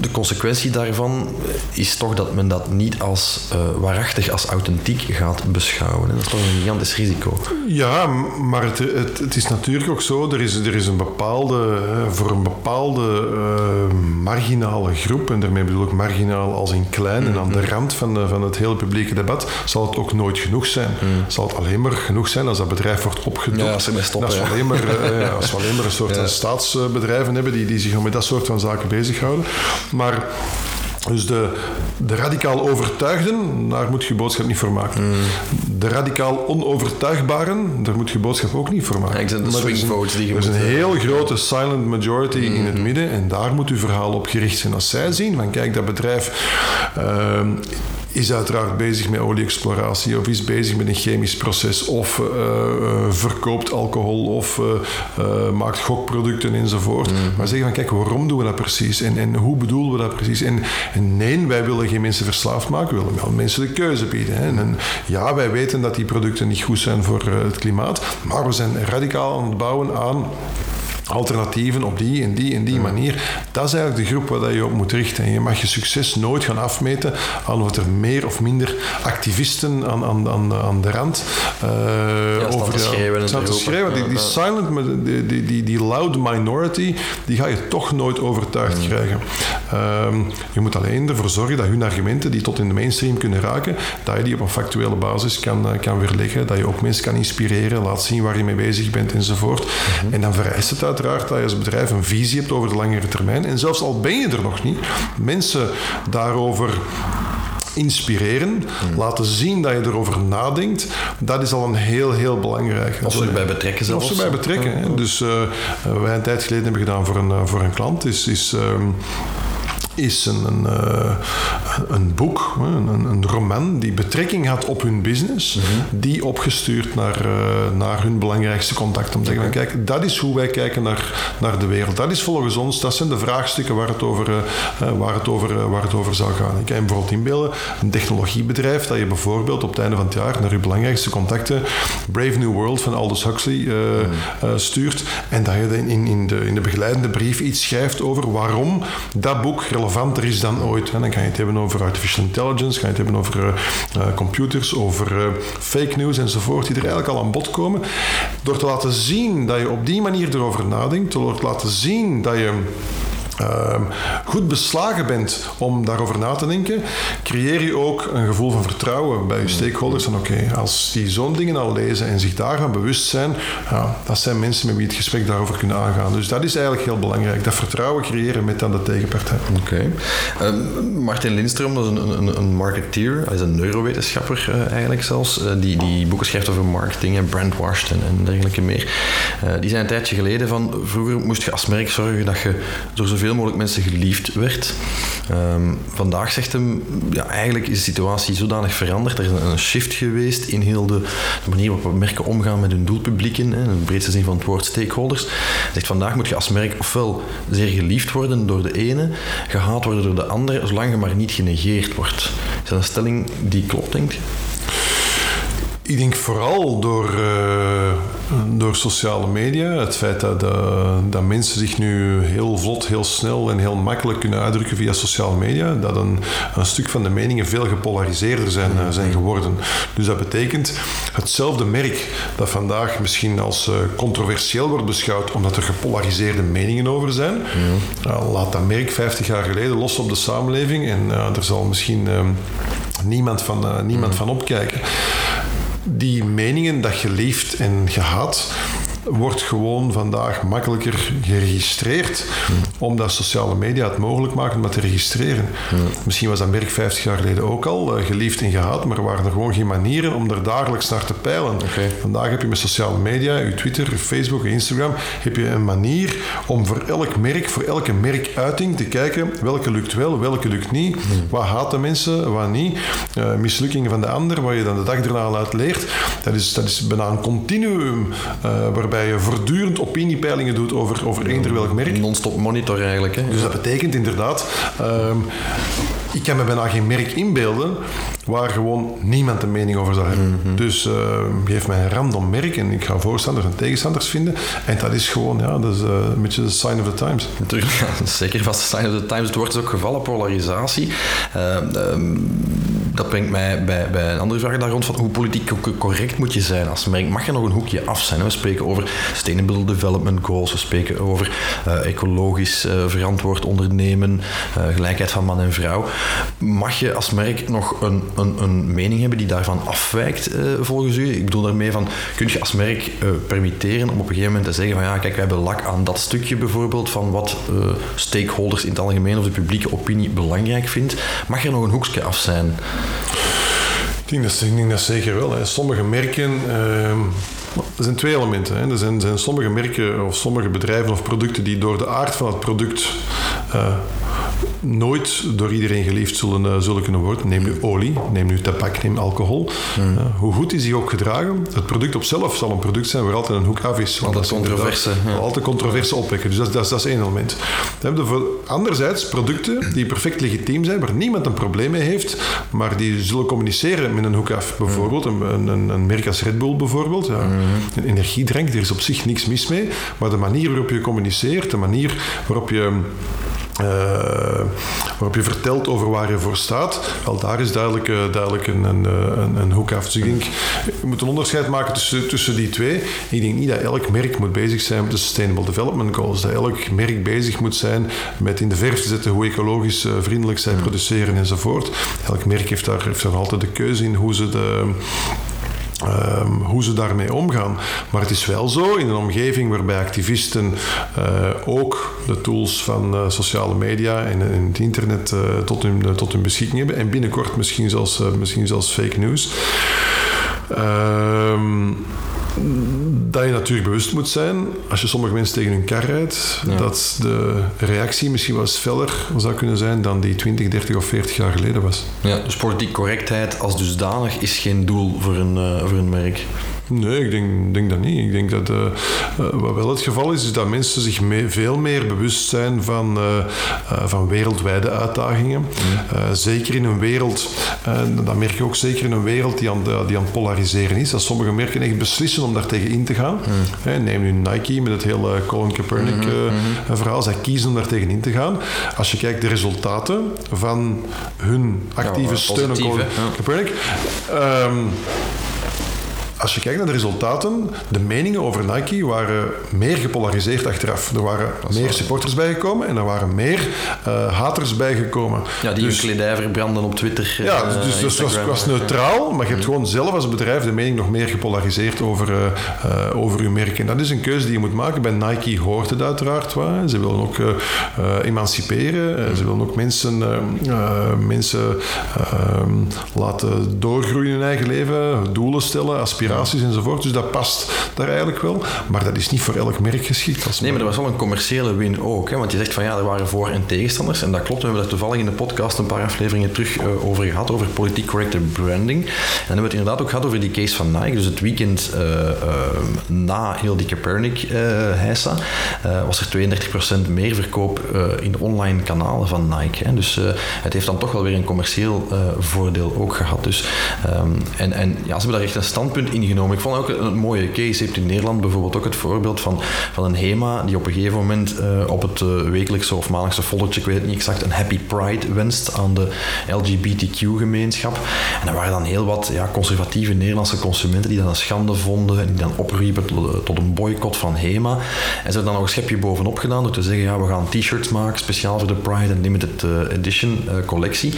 de consequentie daarvan is toch dat men dat niet als uh, waarachtig, als authentiek gaat beschouwen. Dat is toch een gigantisch risico. Ja, maar het, het, het, is natuurlijk ook zo, er is, er is een bepaalde, voor een bepaalde uh, marginale groep, en daarmee bedoel ik marginaal als in klein en aan de rand van, de, van het hele publieke debat, zal het ook nooit genoeg zijn. Mm. Zal het alleen maar genoeg zijn als dat bedrijf wordt opgedokt. Ja, als, stoppen, als, we alleen maar, uh, als we alleen maar een soort van staatsbedrijven hebben die, die zich met dat soort van zaken bezighouden. Maar dus de, de radicaal overtuigden, daar moet je boodschap niet voor maken. Mm. De radicaal onovertuigbaren, daar moet je boodschap ook niet voor maken. Ja, de swing votes die je Er is een heel grote silent majority mm. in het midden en daar moet uw verhaal op gericht zijn. Als zij zien van kijk, dat bedrijf uh, is uiteraard bezig met olie-exploratie of is bezig met een chemisch proces of uh, verkoopt alcohol of uh, maakt gokproducten enzovoort. Mm. Maar zeggen van kijk, waarom doen we dat precies en, en hoe bedoelen we dat precies? En, en, nee, wij willen geen mensen verslaafd maken, we willen wel mensen de keuze bieden. Hè. En, ja, wij weten dat die producten niet goed zijn voor het klimaat, maar we zijn radicaal aan het bouwen aan alternatieven op die en die en die manier. Dat is eigenlijk de groep waar je op moet richten. En je mag je succes nooit gaan afmeten aan wat er meer of minder activisten aan, aan, aan, aan de rand uh, ja, over te schreeuwen. Staan te schreeuwen. Die, die silent, die, die, die, die loud minority, die ga je toch nooit overtuigd mm. krijgen. Um, je moet alleen ervoor zorgen dat hun argumenten die tot in de mainstream kunnen raken, dat je die op een factuele basis kan, uh, kan weerleggen, dat je ook mensen kan inspireren, laat zien waar je mee bezig bent enzovoort. Mm -hmm. En dan vereist het uit uiteraard dat je als bedrijf een visie hebt over de langere termijn. En zelfs al ben je er nog niet, mensen daarover inspireren, hmm. laten zien dat je erover nadenkt, dat is al een heel, heel belangrijk. Als we erbij betrekken zelfs. Als we erbij betrekken. Dus uh, wij een tijd geleden hebben gedaan voor een, uh, voor een klant, is, is um, is een, een, uh, een boek, een, een, roman die betrekking had op hun business, mm -hmm. die opgestuurd naar, uh, naar hun belangrijkste contact. Om te zeggen, okay. kijk, dat is hoe wij kijken naar, naar de wereld. Dat is volgens ons, dat zijn de vraagstukken waar het over, uh, waar het over, waar het over zou gaan. Ik kan je bijvoorbeeld inbeelden, een technologiebedrijf dat je bijvoorbeeld op het einde van het jaar naar je belangrijkste contacten Brave New World van Aldous Huxley mm -hmm. stuurt en dat je in, in, de, in de begeleidende brief iets schrijft over waarom dat boek relevanter is dan ooit. Dan ga je het hebben over artificial intelligence, ga je het hebben over uh, uh, computers, over uh, fake news enzovoort, die er eigenlijk al aan bod komen. Door te laten zien dat je op die manier erover nadenkt, door te laten zien dat je uh, goed beslagen bent om daarover na te denken, creëer je ook een gevoel van vertrouwen bij je stakeholders. En oké, als die zo'n dingen al lezen en zich daarvan bewust zijn, ja, dat zijn mensen met wie het gesprek daarover kunnen aangaan. Dus dat is eigenlijk heel belangrijk, dat vertrouwen creëren met dan de tegenpartij. Oké. Uh, Martin Lindstrom, dat is een, een, een marketeer, hij is een neurowetenschapper uh, eigenlijk zelfs, uh, die, die boeken schrijft over marketing en brandwashed en, en dergelijke meer. Uh, die zijn een tijdje geleden van, vroeger moest je als merk zorgen dat je door zoveel zoveel mogelijk mensen geliefd werd. Um, vandaag zegt hem, ja, eigenlijk is de situatie zodanig veranderd. Er is een, shift geweest in heel de, manier waarop merken omgaan met hun doelpublieken, hè, in de breedste zin van het woord stakeholders. Hij zegt, vandaag moet je als merk ofwel zeer geliefd worden door de ene, gehaat worden door de andere, zolang je maar niet genegeerd wordt. Is dat een stelling die klopt, denk je? Ik denk vooral door, uh, door sociale media. Het feit dat, uh, dat mensen zich nu heel vlot, heel snel en heel makkelijk kunnen uitdrukken via sociale media. Dat een, een stuk van de meningen veel gepolariseerder zijn, uh, zijn geworden. Dus dat betekent hetzelfde merk dat vandaag misschien als controversieel wordt beschouwd omdat er gepolariseerde meningen over zijn. Ja. laat dat merk 50 jaar geleden los op de samenleving en er zal misschien niemand van, niemand van opkijken die meningen dat je leeft en gehaat, wordt gewoon vandaag makkelijker geregistreerd, omdat sociale media het mogelijk maken om dat te registreren. Misschien was dat merk 50 jaar geleden ook al uh, geliefd en gehaat, maar er waren er gewoon geen manieren om er dagelijks naar te peilen. Vandaag heb je met sociale media, je Twitter, Facebook, Instagram, heb je een manier om voor elk merk, voor elke merkuiting te kijken welke lukt wel, welke lukt niet, wat haten mensen, wat niet, uh, mislukkingen van de ander, waar je dan de dag erna uit leert. Dat is, dat is bijna een continuum uh, waarbij waarbij je voortdurend opiniepeilingen doet over, over eender welk merk. Non-stop monitor eigenlijk. Hè? Dus dat betekent inderdaad, um, ik kan me bijna geen merk inbeelden waar gewoon niemand een mening over zou hebben. Mm -hmm. Dus uh, geef mij een random merk en ik ga voorstanders en tegenstanders vinden. En dat is gewoon, ja, dat is uh, een beetje de sign of the times. Natuurlijk, ja, zeker vast de sign of the times. Het wordt dus ook gevallen polarisatie. Uh, dat brengt mij bij, een andere vraag daar rond van hoe politiek correct moet je zijn als merk. Mag je nog een hoekje af zijn? We spreken over Sustainable Development Goals, we spreken over ecologisch verantwoord ondernemen, gelijkheid van man en vrouw. Mag je als merk nog een een, een mening hebben die daarvan afwijkt volgens u? Ik bedoel daarmee van, kun je als merk permitteren om op een gegeven moment te zeggen van ja, kijk, wij hebben lak aan dat stukje bijvoorbeeld van wat stakeholders in het algemeen of de publieke opinie belangrijk vindt. Mag er nog een hoekje af zijn? Ik denk dat, ik denk dat zeker wel. Hè. Sommige merken... Ehm, er zijn twee elementen. Hè. Er zijn, zijn, sommige merken of sommige bedrijven of producten die door de aard van het product nooit door iedereen geliefd zullen, uh, zullen kunnen worden. Neem nu olie, neem nu tabak, neem alcohol. Mm. Uh, hoe goed is die ook gedragen? Het product op zelf zal een product zijn waar altijd een hoek af is. Altijd controverse. Ja. Altijd controverse opwekken. Dus dat, dat, dat is één element. Dan hebben we anderzijds producten die perfect legitiem zijn, waar niemand een probleem mee heeft, maar die zullen communiceren met een hoek af. Bijvoorbeeld een, een, een merk als Red Bull bijvoorbeeld. Ja. Mm. Een energiedrank, er is op zich niks mis mee, maar de manier waarop je communiceert, de manier waarop je uh, waarop je vertelt over waar je voor staat, wel daar is duidelijk, uh, duidelijk een, een, een, een, hoek af. Dus ik denk, je moet een onderscheid maken tussen, tussen die twee. Ik denk niet dat elk merk moet bezig zijn met de Sustainable Development Goals. Dat elk merk bezig moet zijn met in de verf te zetten hoe ecologisch uh, vriendelijk zij produceren enzovoort. Elk merk heeft daar, heeft daar altijd de keuze in hoe ze de Um, hoe ze daarmee omgaan. Maar het is wel zo in een omgeving waarbij activisten uh, ook de tools van uh, sociale media en, en het internet tot, hun, tot hun beschikking hebben en binnenkort misschien zelfs, misschien zelfs fake news. Um, dat je natuurlijk bewust moet zijn, als je sommige mensen tegen hun kar rijdt, dat de reactie misschien wel eens feller zou kunnen zijn dan die 20, 30 of 40 jaar geleden was. Ja, dus politiek correctheid als dusdanig is geen doel voor een, uh, voor een merk. Nee, ik denk, denk dat niet. Ik denk dat uh, wat wel het geval is, is dat mensen zich me veel meer bewust zijn van, uh, van wereldwijde uitdagingen. Mm. zeker in een wereld, dat merk je ook zeker in een wereld die aan, die aan het polariseren is. Dat sommige merken echt beslissen om daar tegen in te gaan. Mm. neem nu Nike met het hele Colin Kaepernick mm -hmm. verhaal. Zij kiezen om daar tegen in te gaan. Als je kijkt de resultaten van hun actieve ja, steun aan Colin. Kaepernick. Um, als je kijkt naar de resultaten, de meningen over Nike waren meer gepolariseerd achteraf. Er waren meer supporters bijgekomen en er waren meer uh, haters bijgekomen. Ja, die dus, hun kledij verbranden op Twitter. Ja, dus, dus het was, was, neutraal, maar je hebt mm. gewoon zelf als bedrijf de mening nog meer gepolariseerd over, uh, over je merk. En dat is een keuze die je moet maken. Bij Nike hoort het uiteraard wel. Ze willen ook emanciperen. Ze willen ook mensen, mensen laten doorgroeien in hun eigen leven, doelen stellen, aspiraties enzovoort. Dus dat past daar eigenlijk wel. Maar dat is niet voor elk merk geschikt. Als Nee, maar er was wel een commerciële win ook. Hè? Want je zegt van ja, er waren voor- en tegenstanders. En dat klopt. We hebben daar toevallig in de podcast een paar afleveringen terug eh, over gehad. Over politiek correcte branding. En dan hebben we het inderdaad ook gehad over die case van Nike. Dus het weekend eh, eh, na heel die Copernic-heisa was er 32% meer verkoop in de online kanalen van Nike. Hè? Dus het heeft dan toch wel weer een commercieel voordeel ook gehad. Dus, ehm, en, en ja, ze hebben daar echt een standpunt ingenomen. Ik vond ook een, mooie case. Je hebt in Nederland bijvoorbeeld ook het voorbeeld van, van een HEMA die op een gegeven moment eh, op het eh, wekelijkse of maandelijkse foldertje, ik weet het niet exact, een Happy Pride wenst aan de LGBTQ-gemeenschap. En er waren dan heel wat ja, conservatieve Nederlandse consumenten die dat een schande vonden en die dan opriepen tot, tot een boycott van HEMA. En ze hebben dan nog een schepje bovenop gedaan door te zeggen, ja, we gaan t-shirts maken speciaal voor de Pride en Limited eh, Edition eh, collectie.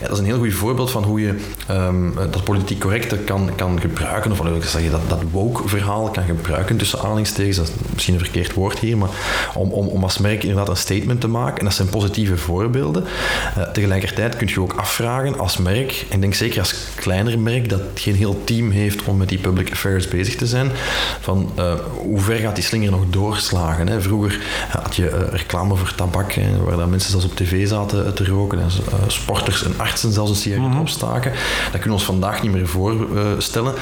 Ja, dat is een heel goed voorbeeld van hoe je ehm, dat politiek correcte kan, kan gebruiken, of zeggen, dat, dat woke-verhaal kan gebruiken tussen aanhalingstekens. Dat is misschien een verkeerd woord hier, maar om, om, om als merk inderdaad een statement te maken. En dat zijn positieve voorbeelden. Eh, tegelijkertijd kun je ook afvragen als merk, en ik denk zeker als kleiner merk dat geen heel team heeft om met die public affairs bezig te zijn, van eh, hoe ver gaat die slinger nog doorslagen. Hè? Vroeger had je eh, reclame voor tabak, hè, waar dan mensen zelfs op tv zaten te roken en eh, sporters en artsen zelfs een sigaret opstaken. Dat kunnen we ons vandaag niet meer voorstellen.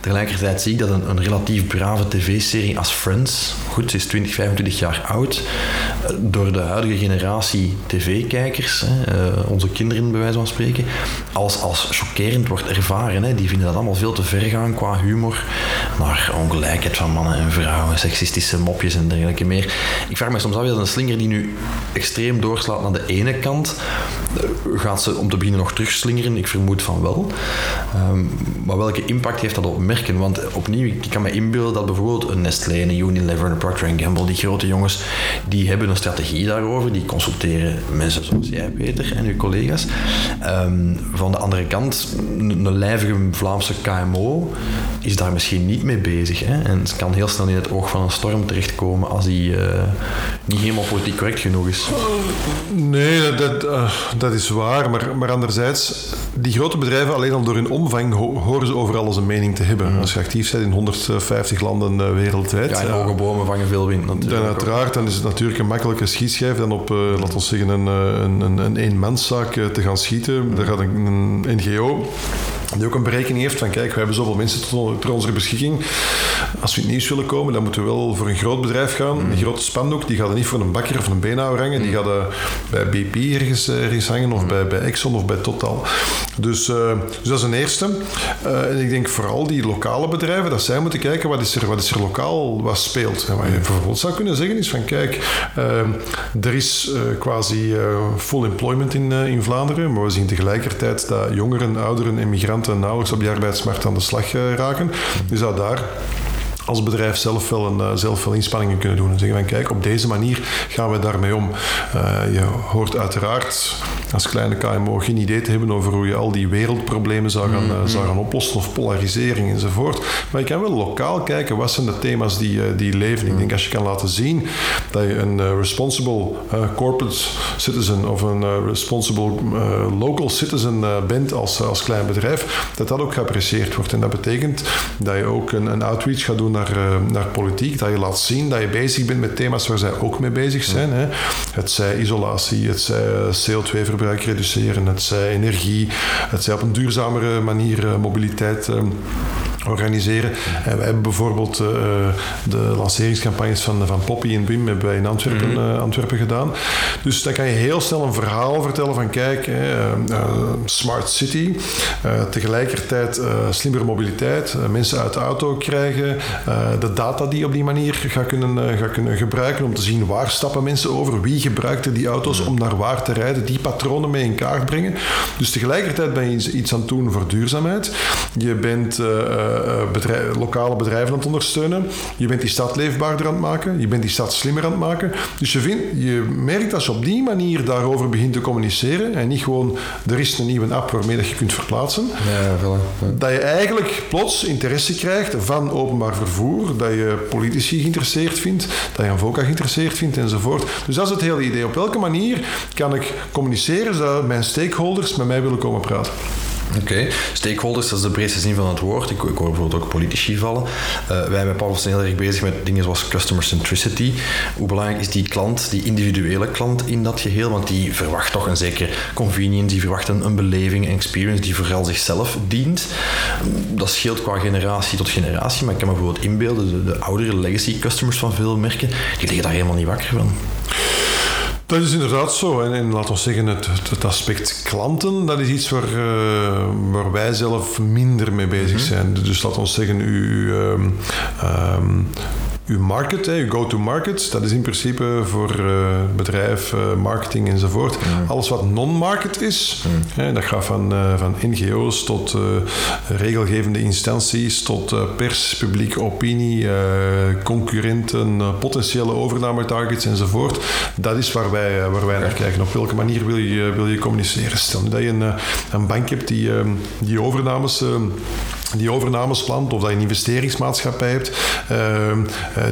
Tegelijkertijd zie ik dat een, relatief brave tv-serie als Friends, goed, ze is 20, 25 jaar oud, eh, door de huidige generatie tv-kijkers, eh, onze kinderen bij wijze van spreken, als, als chockerend wordt ervaren. Hè. Die vinden dat allemaal veel te ver gaan qua humor, naar ongelijkheid van mannen en vrouwen, seksistische mopjes en dergelijke meer. Ik vraag me soms af, dat een slinger die nu extreem doorslaat naar de ene kant, eh, gaat ze om te beginnen nog terugslingeren? Ik vermoed van wel. Ehm, maar welke impact heeft dat op merken? Want opnieuw, ik kan me inbeelden dat bijvoorbeeld een Nestlé, een Unilever, een Procter Gamble, die grote jongens, die hebben een strategie daarover. Die consulteren mensen zoals jij, Peter, en uw collega's. Ehm, van de andere kant, een, lijvige Vlaamse KMO is daar misschien niet mee bezig. Hè? En het kan heel snel in het oog van een storm terechtkomen als die eh, niet helemaal politiek correct genoeg is. Nee, dat, eh, dat is waar. Maar, maar anderzijds, die grote bedrijven, alleen al door hun omvang, ho- horen ze overal eens een mening te hebben. Als je actief bent in 150 landen eh, wereldwijd. Ja, en hoge bomen vangen veel wind natuurlijk. Dan uiteraard, dan is het natuurlijk een makkelijke schietschijf dan op, eh, laten we zeggen, een, eh, een, een, een eenmanszaak eh, te gaan schieten. Daar gaat een, een NGO die ook een berekening heeft van kijk, we hebben zoveel mensen tot, tot onze beschikking. Als we in het nieuws willen komen, dan moeten we wel voor een groot bedrijf gaan. Die grote spandoek, die gaat er niet voor een bakker of een beenhouwer hangen. Die gaat eh, bij BP ergens, eh, ergens hangen of bij, bij Exxon of bij Total. Dus, eh, dus dat is een eerste. En ik denk vooral die lokale bedrijven, dat zij moeten kijken wat is er, wat is er lokaal, wat speelt. En wat je bijvoorbeeld zou kunnen zeggen is van kijk, er is quasi full employment in, in Vlaanderen, maar we zien tegelijkertijd dat jongeren, ouderen en migranten nauwelijks op die arbeidsmarkt aan de slag eh, raken. Je zou daar als bedrijf zelf wel, een, eh, zelf wel inspanningen kunnen doen. En zeggen van kijk, op deze manier gaan we daarmee om. Eh, je hoort uiteraard als kleine KMO geen idee te hebben over hoe je al die wereldproblemen zou gaan, eh, zou gaan oplossen of polarisering enzovoort. Maar je kan wel lokaal kijken wat zijn de thema's die, die leven. Ik denk als je kan laten zien dat je een responsible corporate citizen of een responsible local citizen bent als, als klein bedrijf, dat dat ook geapprecieerd wordt. En dat betekent dat je ook een, een outreach gaat doen naar, eh, naar politiek, dat je laat zien dat je bezig bent met thema's waar zij ook mee bezig zijn. Hè. Het zij isolatie, het zij eh, CO2-verbruik reduceren, het zij energie, het zij op een duurzamere manier eh, mobiliteit eh, organiseren. En wij hebben bijvoorbeeld eh, de lanceringscampagnes van, van Poppy en Wim hebben wij in Antwerpen, eh, Antwerpen gedaan. Dus dan kan je heel snel een verhaal vertellen van kijk, hè, eh, eh, smart city, eh, tegelijkertijd eh, slimmere mobiliteit, eh, mensen uit de auto krijgen, eh, de data die je op die manier gaat kunnen, eh, gaat kunnen gebruiken om te zien waar stappen mensen over, wie gebruikt er die auto's om naar waar te rijden, die patronen mee in kaart brengen. Dus tegelijkertijd ben je iets- aan het doen voor duurzaamheid. Je bent eh, eh, bedrijf- lokale bedrijven aan het ondersteunen. Je bent die stad leefbaarder aan het maken. Je bent die stad slimmer aan het maken. Dus je, vindt, je merkt als je op die manier daarover begint te communiceren en niet gewoon er is een nieuwe app waarmee dat je kunt verplaatsen, Ja, voilà. Ja. dat je eigenlijk plots interesse krijgt van openbaar vervoer, dat je politici geïnteresseerd vindt, dat je een VOCA geïnteresseerd vindt enzovoort. Dus dat is het hele idee. Op welke manier kan ik communiceren zodat mijn stakeholders met mij willen komen praten? Oké, stakeholders, dat is de breedste zin van het woord. Ik, ik hoor bijvoorbeeld ook politici vallen. Uh, wij bij Paul zijn heel erg bezig met dingen zoals customer centricity. Hoe belangrijk is die klant, die individuele klant in dat geheel? Want die verwacht toch een zekere convenience, die verwacht een, beleving, een experience die vooral zichzelf dient. Dat scheelt qua generatie tot generatie, maar ik kan me bijvoorbeeld inbeelden, de, de oudere legacy customers van veel merken, die liggen daar helemaal niet wakker van. Dat is inderdaad zo. En, en laten we zeggen, het, het, aspect klanten, dat is iets waar, uh, waar wij zelf minder mee bezig mhm. zijn. Dus laten we zeggen, u, um, um, uw market, hè, uw go-to-market, dat is in principe voor uh, bedrijf, uh, marketing enzovoort. Alles wat non-market is, hè, dat gaat van, uh, van NGO's tot regelgevende instanties, tot pers, publieke opinie, concurrenten, potentiële overnametargets enzovoort. Dat is waar wij, waar wij naar kijken. Op welke manier wil je, wil je communiceren? Stel dat je een, een bank hebt die, die overnames die overnames plant of dat je een investeringsmaatschappij hebt uh,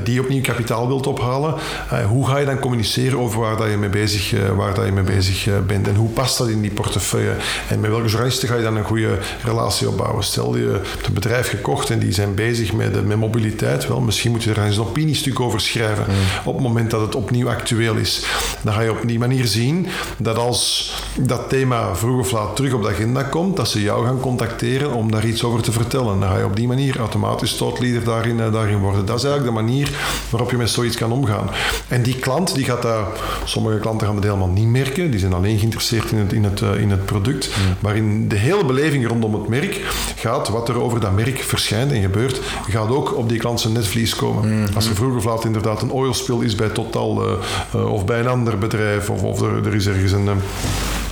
die opnieuw kapitaal wilt ophalen. Uh, hoe ga je dan communiceren over waar dat je mee bezig, uh, waar dat je mee bezig bent en hoe past dat in die portefeuille en met welke journalisten ga je dan een goede relatie opbouwen? Stel je hebt een bedrijf gekocht en die zijn bezig met, met mobiliteit, wel, misschien moet je er eens een opiniestuk over schrijven mm. op het moment dat het opnieuw actueel is. Dan ga je op die manier zien dat als dat thema vroeg of laat terug op de agenda komt, dat ze jou gaan contacteren om daar iets over te vertellen vertellen. Dan ga je op die manier automatisch thoughtleader daarin, uh, daarin worden. Dat is eigenlijk de manier waarop je met zoiets kan omgaan. En die klant, die gaat dat... Sommige klanten gaan dat helemaal niet merken. Die zijn alleen geïnteresseerd in het, in het, uh, in het product. Maar in de hele beleving rondom het merk gaat wat er over dat merk verschijnt en gebeurt, gaat ook op die klant zijn netvlies komen. Mhm. Als er vroeger of laat inderdaad een oilspill is bij Total uh, of bij een ander bedrijf of, of er, er is ergens een een,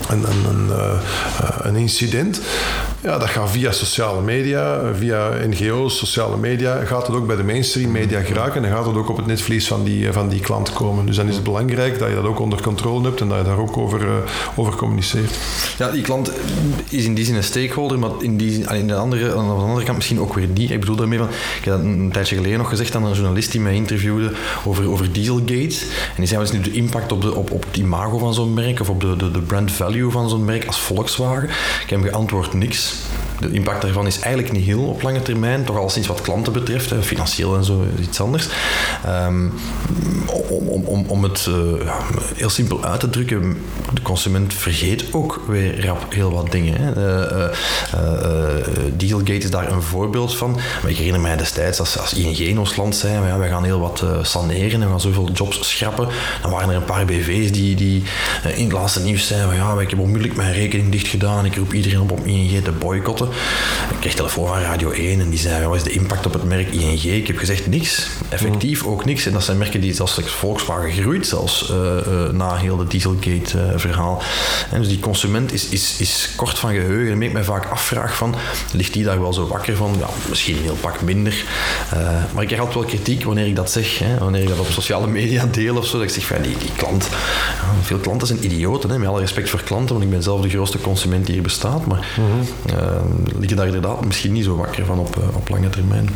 een, uh, een, incident. Ja, dat gaat via sociale media, via NGO's, sociale media. Gaat het ook bij de mainstream media geraken en dan gaat het ook op het netvlies van die, van die klant komen. Dus dan is het belangrijk dat je dat ook onder controle hebt en dat je daar ook over, uh, over communiceert. Ja, die klant is in die zin een stakeholder, maar in die, in de andere, aan de andere kant misschien ook weer niet. Ik bedoel daarmee van, ik heb dat een tijdje geleden nog gezegd aan een journalist die mij interviewde over, over Dieselgate. En die zei, wat is nu de impact op, de, op, op het imago van zo'n merk of op de, de, de brand value van zo'n merk als Volkswagen? Ik heb geantwoord niks de impact daarvan is eigenlijk niet heel op lange termijn, toch al sinds wat klanten betreft, financieel en zo iets anders. Um, om, om, om, het ja, heel simpel uit te drukken, de consument vergeet ook weer rap heel wat dingen. Hè. Uh, uh, Dealgate is daar een voorbeeld van. Maar ik herinner mij destijds als, als ING in ons land zei, ja, wij gaan heel wat saneren en we gaan zoveel jobs schrappen. Dan waren er een paar BV's die, die in het laatste nieuws zeiden, ja, ik heb onmiddellijk mijn rekening dicht gedaan, ik roep iedereen op om ING te boycotten. Ik kreeg telefoon van Radio 1 en die zei, wat is de impact op het merk ING? Ik heb gezegd niks. Effectief ook niks. En dat zijn merken die zelfs Volkswagen groeit, zelfs uh, uh, na heel de Dieselgate-verhaal. en dus die consument is, is, is kort van geheugen. En ik mij vaak afvraag van, ligt die daar wel zo wakker van? Ja, misschien een heel pak minder. Uh, maar ik krijg altijd wel kritiek wanneer ik dat zeg. Hè, wanneer ik dat op sociale media deel of zo. Dat ik zeg van, die, die klant... Ja, veel klanten zijn idioten, hè, met alle respect voor klanten, want ik ben zelf de grootste consument die hier bestaat. Maar mm -hmm liggen daar inderdaad misschien niet zo wakker van op, eh, op lange termijn.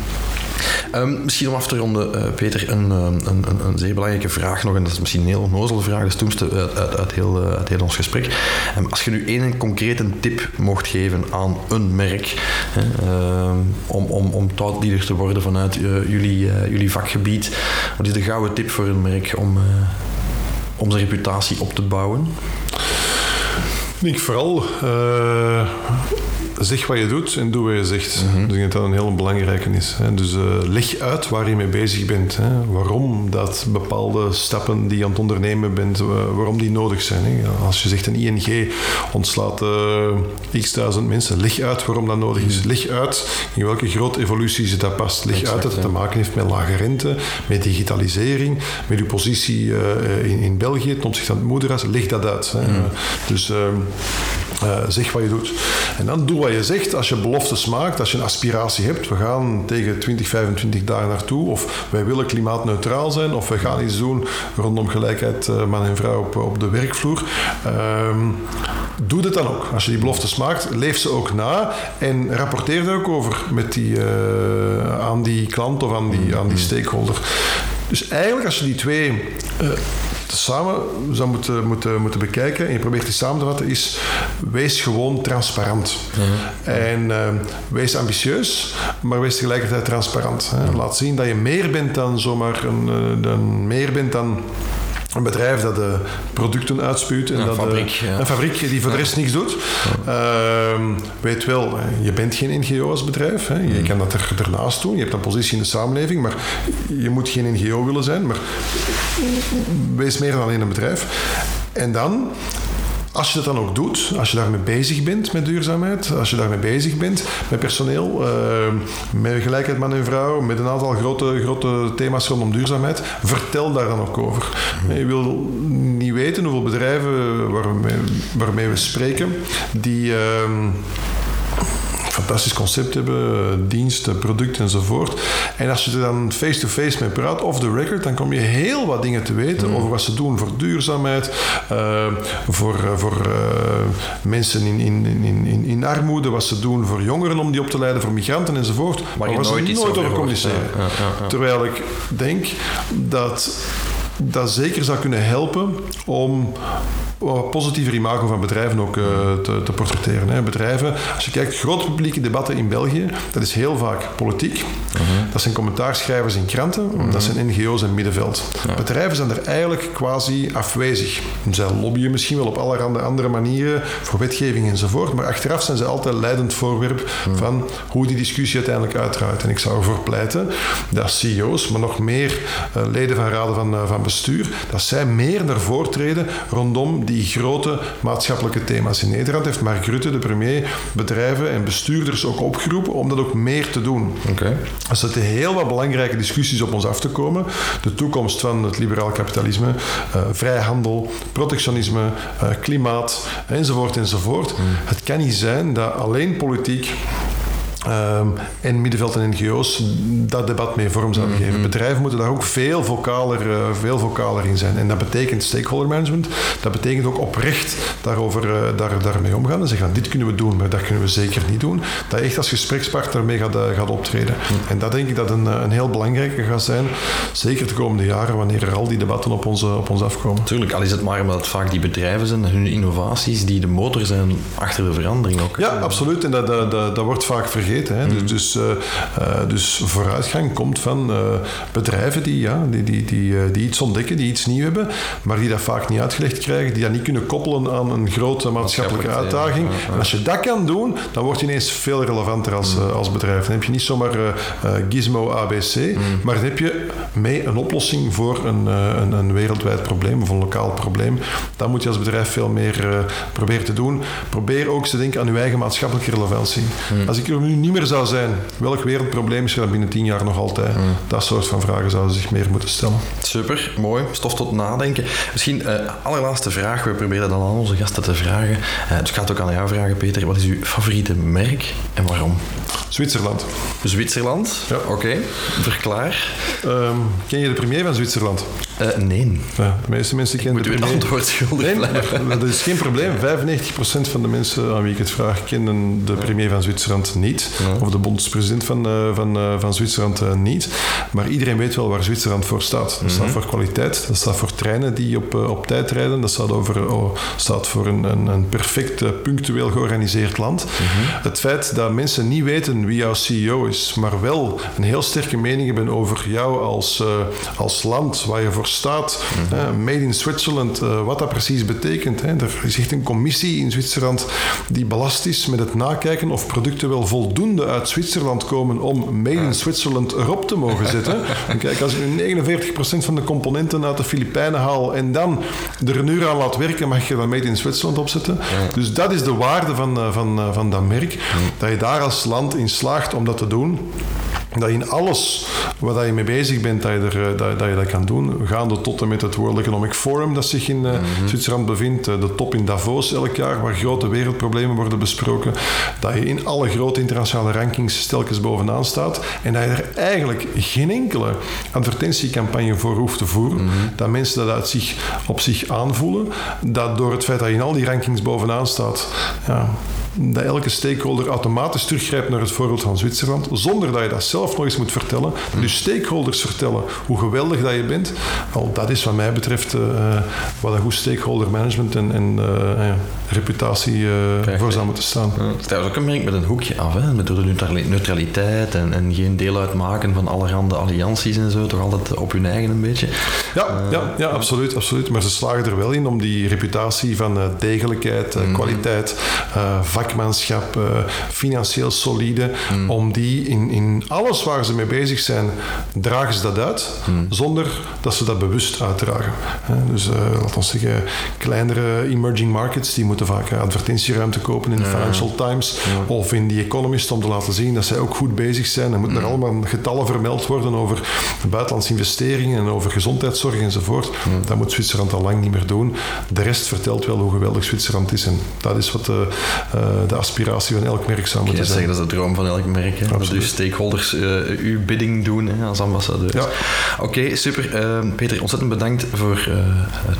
Um, misschien om af te ronden, uh, Peter, een, een, een, een, zeer belangrijke vraag nog, en dat is misschien een heel onnozele vraag, dus toen uit, uit, uit, heel, uit heel ons gesprek. Um, als je nu één concrete tip mocht geven aan een merk, uh, om, om, om te worden vanuit jullie, jullie vakgebied, wat is de gouden tip voor een merk om, om zijn reputatie op te bouwen? Ik vooral zeg wat je doet en doe wat je zegt. Mm -hmm. Dus ik denk dat dat een heel belangrijke is. Hè. Dus uh, leg uit waar je mee bezig bent. Hè. Waarom dat bepaalde stappen die je aan het ondernemen bent, waarom die nodig zijn. Hè. Als je zegt een ING ontslaat uh, x duizend mensen, leg uit waarom dat nodig is. Mhm. Leg uit in welke grote evolutie dat past. Leg uit dat het te maken heeft met lage rente, met digitalisering, met uw positie in, in België ten opzichte van het moederhuis. Leg dat uit. Hè. Mm. Dus ehm, zeg wat je doet. En dan doe wat je zegt, als je beloftes maakt, als je een aspiratie hebt, we gaan tegen 2025 daar naartoe, of wij willen klimaatneutraal zijn, of we gaan iets doen rondom gelijkheid uh, man en vrouw op, op de werkvloer. Uh, doe dit dan ook. Als je die beloftes maakt, leef ze ook na en rapporteer er ook over met die, uh, aan die klant of aan die, aan die stakeholder. Dus eigenlijk, als je die twee samen zou moeten, moeten, moeten bekijken en je probeert die samen te vatten, is wees gewoon transparant. En eh, wees ambitieus, maar wees tegelijkertijd transparant. Hè. Laat zien dat je meer bent dan zomaar een, dan meer bent dan een bedrijf dat de producten uitspuwt. En een dat fabriek. De, ja. Een fabriek die voor de rest niks doet. Uh, weet wel, je bent geen NGO als bedrijf. Hè. Je kan dat er, ernaast doen. Je hebt een positie in de samenleving, maar je moet geen NGO willen zijn. Maar wees meer dan alleen een bedrijf. En dan als je dat dan ook doet, als je daarmee bezig bent met duurzaamheid, als je daarmee bezig bent met personeel, uh, met gelijkheid man en vrouw, met een aantal grote, grote thema's rondom duurzaamheid, vertel daar dan ook over. Mm. Je wil niet weten hoeveel bedrijven waarmee, waarmee we spreken, die. Uh, fantastisch concept hebben, diensten, producten enzovoort. En als je er dan face-to-face -face mee praat, off the record, dan kom je heel wat dingen te weten mm. over wat ze doen voor duurzaamheid, uh, voor, uh, voor uh, mensen in, in, in, in, in armoede, wat ze doen voor jongeren om die op te leiden, voor migranten enzovoort. Maar, maar je waar nooit ze nooit over communiceren. Ja, ja, ja. Terwijl ik denk dat dat zeker zou kunnen helpen om positiever imago van bedrijven ook uh, te, te, portretteren. Hè. Bedrijven, als je kijkt, grote publieke debatten in België, dat is heel vaak politiek. Uh -huh. Dat zijn commentaarschrijvers in kranten, uh -huh. dat zijn NGO's en middenveld. Ja. Bedrijven zijn er eigenlijk quasi afwezig. Zij lobbyen misschien wel op allerhande andere manieren voor wetgeving enzovoort, maar achteraf zijn ze altijd leidend voorwerp -huh. van hoe die discussie uiteindelijk uitdraait. En ik zou ervoor pleiten dat CEO's, maar nog meer uh, leden van raden van, uh, van bestuur, dat zij meer naar voren treden rondom die grote maatschappelijke thema's. In Nederland heeft Mark Rutte, de premier, bedrijven en bestuurders ook opgeroepen om dat ook meer te doen. Okay. Er zitten heel wat belangrijke discussies op ons af te komen. De toekomst van het liberaal kapitalisme, uh, vrijhandel, protectionisme, uh, klimaat, enzovoort, enzovoort. Mm. Het kan niet zijn dat alleen politiek Um, en middenveld en NGO's dat debat mee vorm zouden geven. Mm -hmm. Bedrijven moeten daar ook veel vocaler, uh, veel vocaler in zijn. En dat betekent stakeholder management. Dat betekent ook oprecht daarover, uh, daar, daarmee omgaan. En zeggen, dit kunnen we doen, maar dat kunnen we zeker niet doen. Dat je echt als gesprekspartner mee gaat, uh, gaat optreden. Mm -hmm. En dat denk ik dat een, een heel belangrijke gaat zijn. Zeker de komende jaren, wanneer er al die debatten op ons, op ons afkomen. Tuurlijk, al is het maar omdat het vaak die bedrijven zijn, hun innovaties, die de motor zijn achter de verandering ook. Ja, absoluut. En dat, dat, dat, dat wordt vaak vergeten. Hè. Mm. Dus, uh, uh, dus vooruitgang komt van uh, bedrijven die, ja, die, die, die, die iets ontdekken, die iets nieuw hebben, maar die dat vaak niet uitgelegd krijgen, die dat niet kunnen koppelen aan een grote maatschappelijke uitdaging. En als je dat kan doen, dan word je ineens veel relevanter als, mm. als bedrijf. Dan heb je niet zomaar gizmo ABC, mm. maar dan heb je mee een oplossing voor een, een, een, wereldwijd probleem of een lokaal probleem. Dat moet je als bedrijf veel meer proberen te doen. Probeer ook te denken aan je eigen maatschappelijke relevantie. Als ik er nu niet meer zou zijn, welk wereldprobleem is er binnen tien jaar nog altijd? Mm. Dat soort van vragen zouden zich meer moeten stellen. Super, mooi. Stof tot nadenken. Misschien uh, allerlaatste vraag. We proberen dan aan onze gasten te vragen. Uh, dus ik ga het ook aan jou vragen, Peter. Wat is uw favoriete merk en waarom? Zwitserland. Zwitserland? Ja. Oké, okay. verklaar. Um, ken je de premier van Zwitserland? Uh, nee. Ja, de meeste mensen kennen de premier. Ik antwoord schuldig nee, dat is geen probleem. 95% van de mensen aan wie ik het vraag kennen de premier van Zwitserland niet. Ja. Of de bondspresident van, uh, van, uh, van Zwitserland uh, niet. Maar iedereen weet wel waar Zwitserland voor staat. Dat mm -hmm. staat voor kwaliteit. Dat staat voor treinen die op, op tijd rijden. Dat staat, over, oh, staat voor een, een, een perfect, punctueel georganiseerd land. Mm -hmm. Het feit dat mensen niet weten wie jouw CEO is, maar wel een heel sterke mening hebben over jou als, als land waar je voor staat. Mm -hmm. made in Switzerland, wat dat precies betekent. Hè. Er is echt een commissie in Zwitserland die belast is met het nakijken of producten wel voldoende uit Zwitserland komen om Made in Switzerland erop te mogen zetten. En kijk, als ik nu 49% van de componenten uit de Filipijnen haal en dan er uur aan laat werken, mag je dan Made in Switzerland opzetten. Dus dat is de waarde van, van, van dat merk. Dat je daar als land in slaagt om dat te doen dat je in alles waar je mee bezig bent, dat je, er, dat, dat je dat kan doen. Gaande tot en met het World Economic Forum dat zich in uh, mm-hmm. Zwitserland bevindt. De top in Davos elk jaar, waar grote wereldproblemen worden besproken. Dat je in alle grote internationale rankings stelkens bovenaan staat. En dat je er eigenlijk geen enkele advertentiecampagne voor hoeft te voeren. Mm-hmm. Dat mensen dat uit zich, op zich aanvoelen. Dat door het feit dat je in al die rankings bovenaan staat... Ja, dat elke stakeholder automatisch teruggrijpt naar het voorbeeld van Zwitserland, zonder dat je dat zelf nog eens moet vertellen. Dat je stakeholders vertellen hoe geweldig dat je bent, al dat is wat mij betreft uh, wat een goed stakeholder management en, en uh, reputatie voor zou moeten staan. Het is ook een merk met een hoekje af, hè? met door de neutraliteit en, en geen deel uitmaken van allerhande allianties en zo, toch altijd op hun eigen een beetje. Ja, ja, ja absoluut, absoluut. Maar ze slagen er wel in om die reputatie van degelijkheid, mm. kwaliteit, vakmanschap, financieel solide, mm. om die in, in alles waar ze mee bezig zijn, dragen ze dat uit, mm. zonder dat ze dat bewust uitdragen. Dus uh, laten we zeggen, kleinere emerging markets, die moeten vaak advertentieruimte kopen in de Financial Times of in The Economist om te laten zien dat zij ook goed bezig zijn. Er moeten er allemaal getallen vermeld worden over buitenlandse investeringen en over gezondheidszorg enzovoort. Dat moet Zwitserland al lang niet meer doen. De rest vertelt wel hoe geweldig Zwitserland is en dat is wat de, uh, de aspiratie van elk merk zou moeten zijn. Zeggen, dat is de droom van elk merk. Hè? Dat stakeholders uh, uw bidding doen hè, als ambassadeur. Ja. Oké, super. Uh, Peter, ontzettend bedankt voor uh,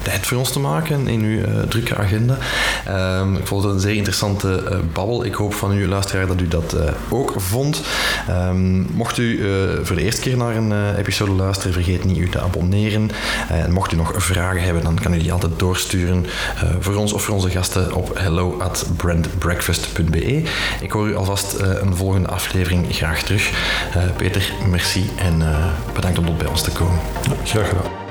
tijd voor ons te maken in uw drukke agenda. Ehm, ik vond het een zeer interessante babbel. Ik hoop van u, luisteraar, dat u dat ook vond. Um, mocht u voor de eerste keer naar een episode luisteren, vergeet niet u te abonneren. en mocht u nog vragen hebben, dan kan u die altijd doorsturen voor ons of voor onze gasten op hello at brandbreakfast.be. Ik hoor u alvast een volgende aflevering graag terug. Peter, merci en bedankt om tot bij ons te komen. graag gedaan.